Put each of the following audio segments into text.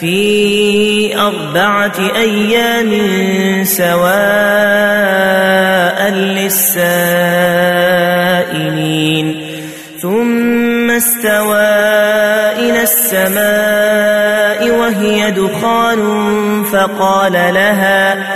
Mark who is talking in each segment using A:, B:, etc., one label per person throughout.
A: في أربعة أيام سواء للسائلين ثم استوى إلى السماء وهي دخان فقال لها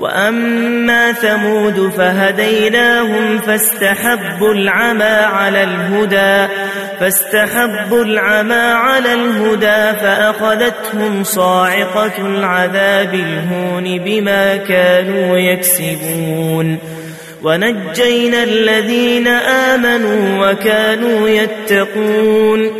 A: وأما ثمود فهديناهم فاستحبوا العمى على الهدى فاستحبوا العمى على الهدى فأخذتهم صاعقة العذاب الهون بما كانوا يكسبون ونجينا الذين آمنوا وكانوا يتقون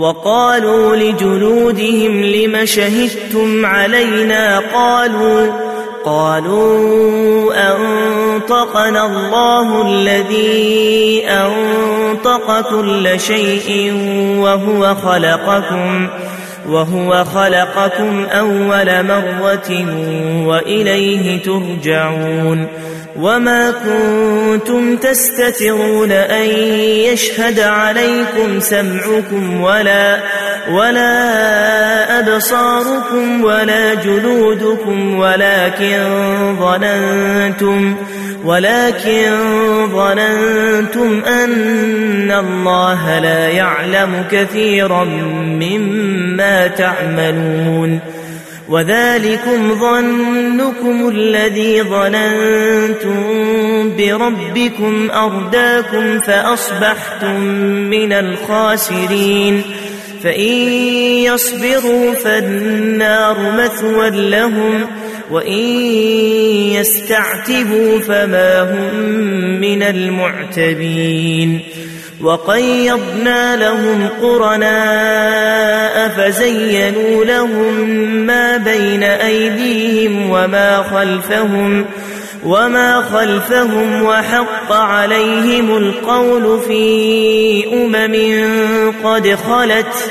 A: وقالوا لجلودهم لم شهدتم علينا قالوا قالوا أنطقنا الله الذي أنطق كل شيء وهو خلقكم ۖ وهو خلقكم أول مرة وإليه ترجعون وما كنتم تستترون أن يشهد عليكم سمعكم ولا ولا أبصاركم ولا جلودكم ولكن ظننتم ولكن ظننتم ان الله لا يعلم كثيرا مما تعملون وذلكم ظنكم الذي ظننتم بربكم ارداكم فاصبحتم من الخاسرين فان يصبروا فالنار مثوى لهم وإن يستعتبوا فما هم من المعتبين وقيضنا لهم قرناء فزينوا لهم ما بين أيديهم وما خلفهم وما خلفهم وحق عليهم القول في أمم قد خلت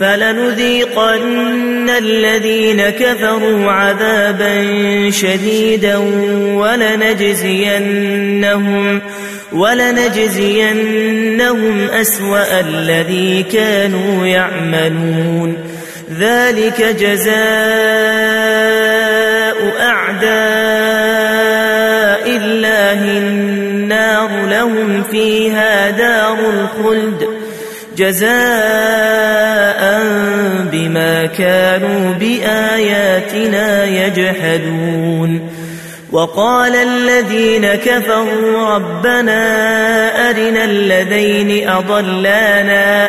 A: فلنذيقن الذين كفروا عذابا شديدا ولنجزينهم ولنجزينهم أسوأ الذي كانوا يعملون ذلك جزاء أعداء الله النار لهم فيها دار الخلد جزاء بما كانوا باياتنا يجحدون وقال الذين كفروا ربنا ارنا الذين اضلانا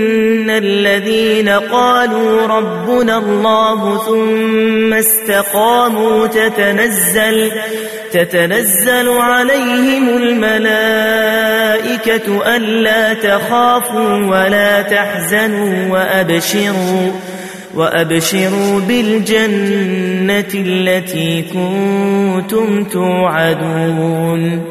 A: الذين قالوا ربنا الله ثم استقاموا تتنزل تتنزل عليهم الملائكة ألا تخافوا ولا تحزنوا وأبشروا وأبشروا بالجنة التي كنتم توعدون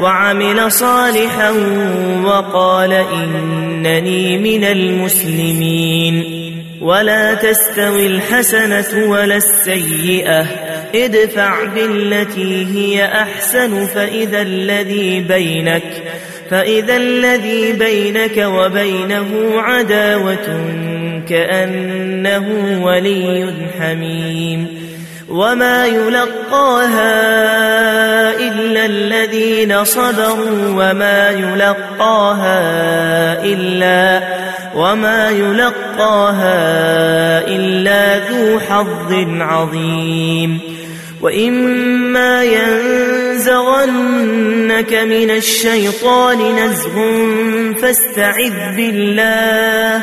A: وعمل صالحا وقال إنني من المسلمين ولا تستوي الحسنة ولا السيئة ادفع بالتي هي أحسن فإذا الذي بينك فإذا الذي بينك وبينه عداوة كأنه ولي حميم وما يلقاها إلا الذين صبروا وما يلقاها إلا وما يلقاها إلا ذو حظ عظيم وإما ينزغنك من الشيطان نزغ فاستعذ بالله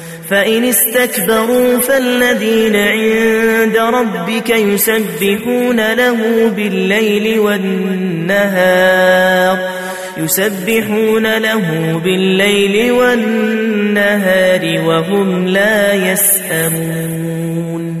A: فإن استكبروا فالذين عند ربك يسبحون له بالليل والنهار يسبحون له بالليل والنهار وهم لا يسأمون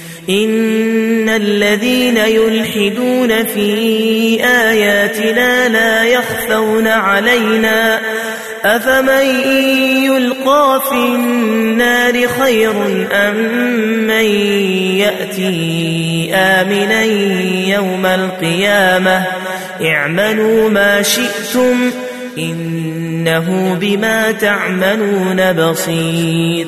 A: إن الذين يلحدون في آياتنا لا يخفون علينا أفمن يلقى في النار خير أم من يأتي آمنا يوم القيامة اعملوا ما شئتم إنه بما تعملون بصير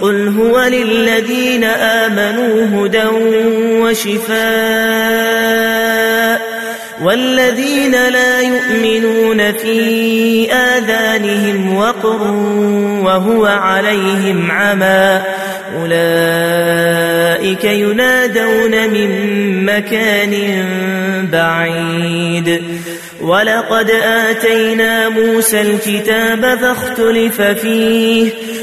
A: قل هو للذين آمنوا هدى وشفاء والذين لا يؤمنون في آذانهم وقر وهو عليهم عمى أولئك ينادون من مكان بعيد ولقد آتينا موسى الكتاب فاختلف فيه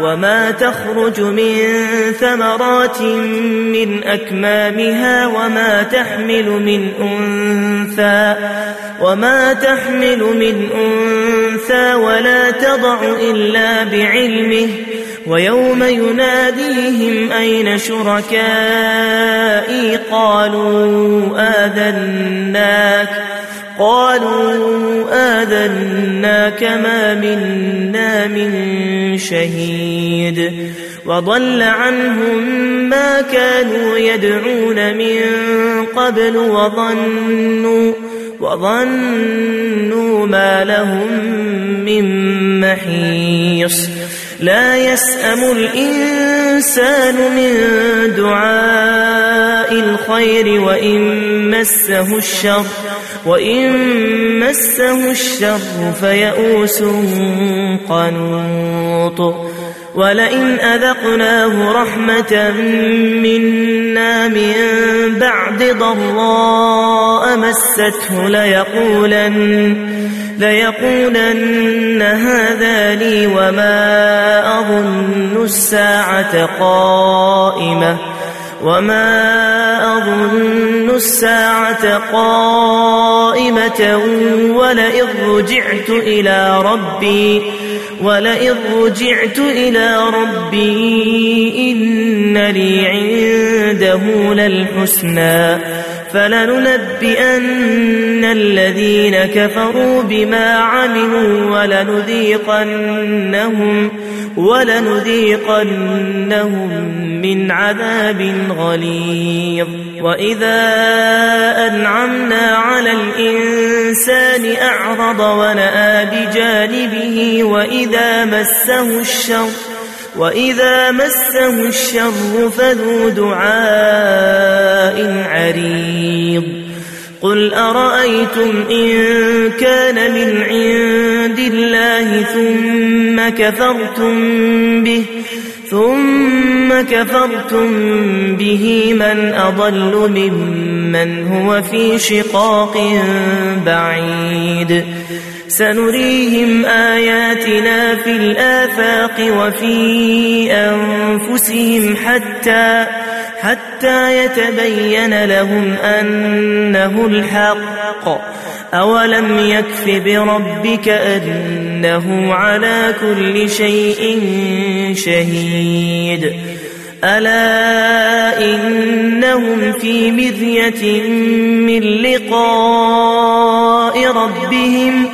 A: وما تخرج من ثمرات من أكمامها وما تحمل من أنثى وما تحمل من أنثى ولا تضع إلا بعلمه ويوم يناديهم أين شركائي قالوا آذناك قالوا آذنا كما منا من شهيد وضل عنهم ما كانوا يدعون من قبل وظنوا وظنوا ما لهم من محيص لا يسأم الإنسان من دعاء الخير وإن مسه الشر وإن مسه الشر فيئوس قنوط ولئن أذقناه رحمة منا من بعد ضراء مسته ليقولن ليقولن هذا لي وما أظن الساعة قائمة وما أظن الساعة قائمة ولئن رجعت إلى ربي ولئن رجعت إلى ربي إن لي عنده للحسنى فلننبئن الذين كفروا بما عملوا ولنذيقنهم ولنذيقنهم من عذاب غليظ وإذا أنعمنا على الإنسان أعرض ونأى بجانبه وإذا مسه الشر وإذا مسه الشر فذو دعاء عريض قل أرأيتم إن كان من عند الله ثم كفرتم به ثم كفرتم به من أضل ممن هو في شقاق بعيد سنريهم آياتنا في الآفاق وفي أنفسهم حتى حتى يتبين لهم أنه الحق أولم يكف بربك أنه على كل شيء شهيد ألا إنهم في مذية من لقاء ربهم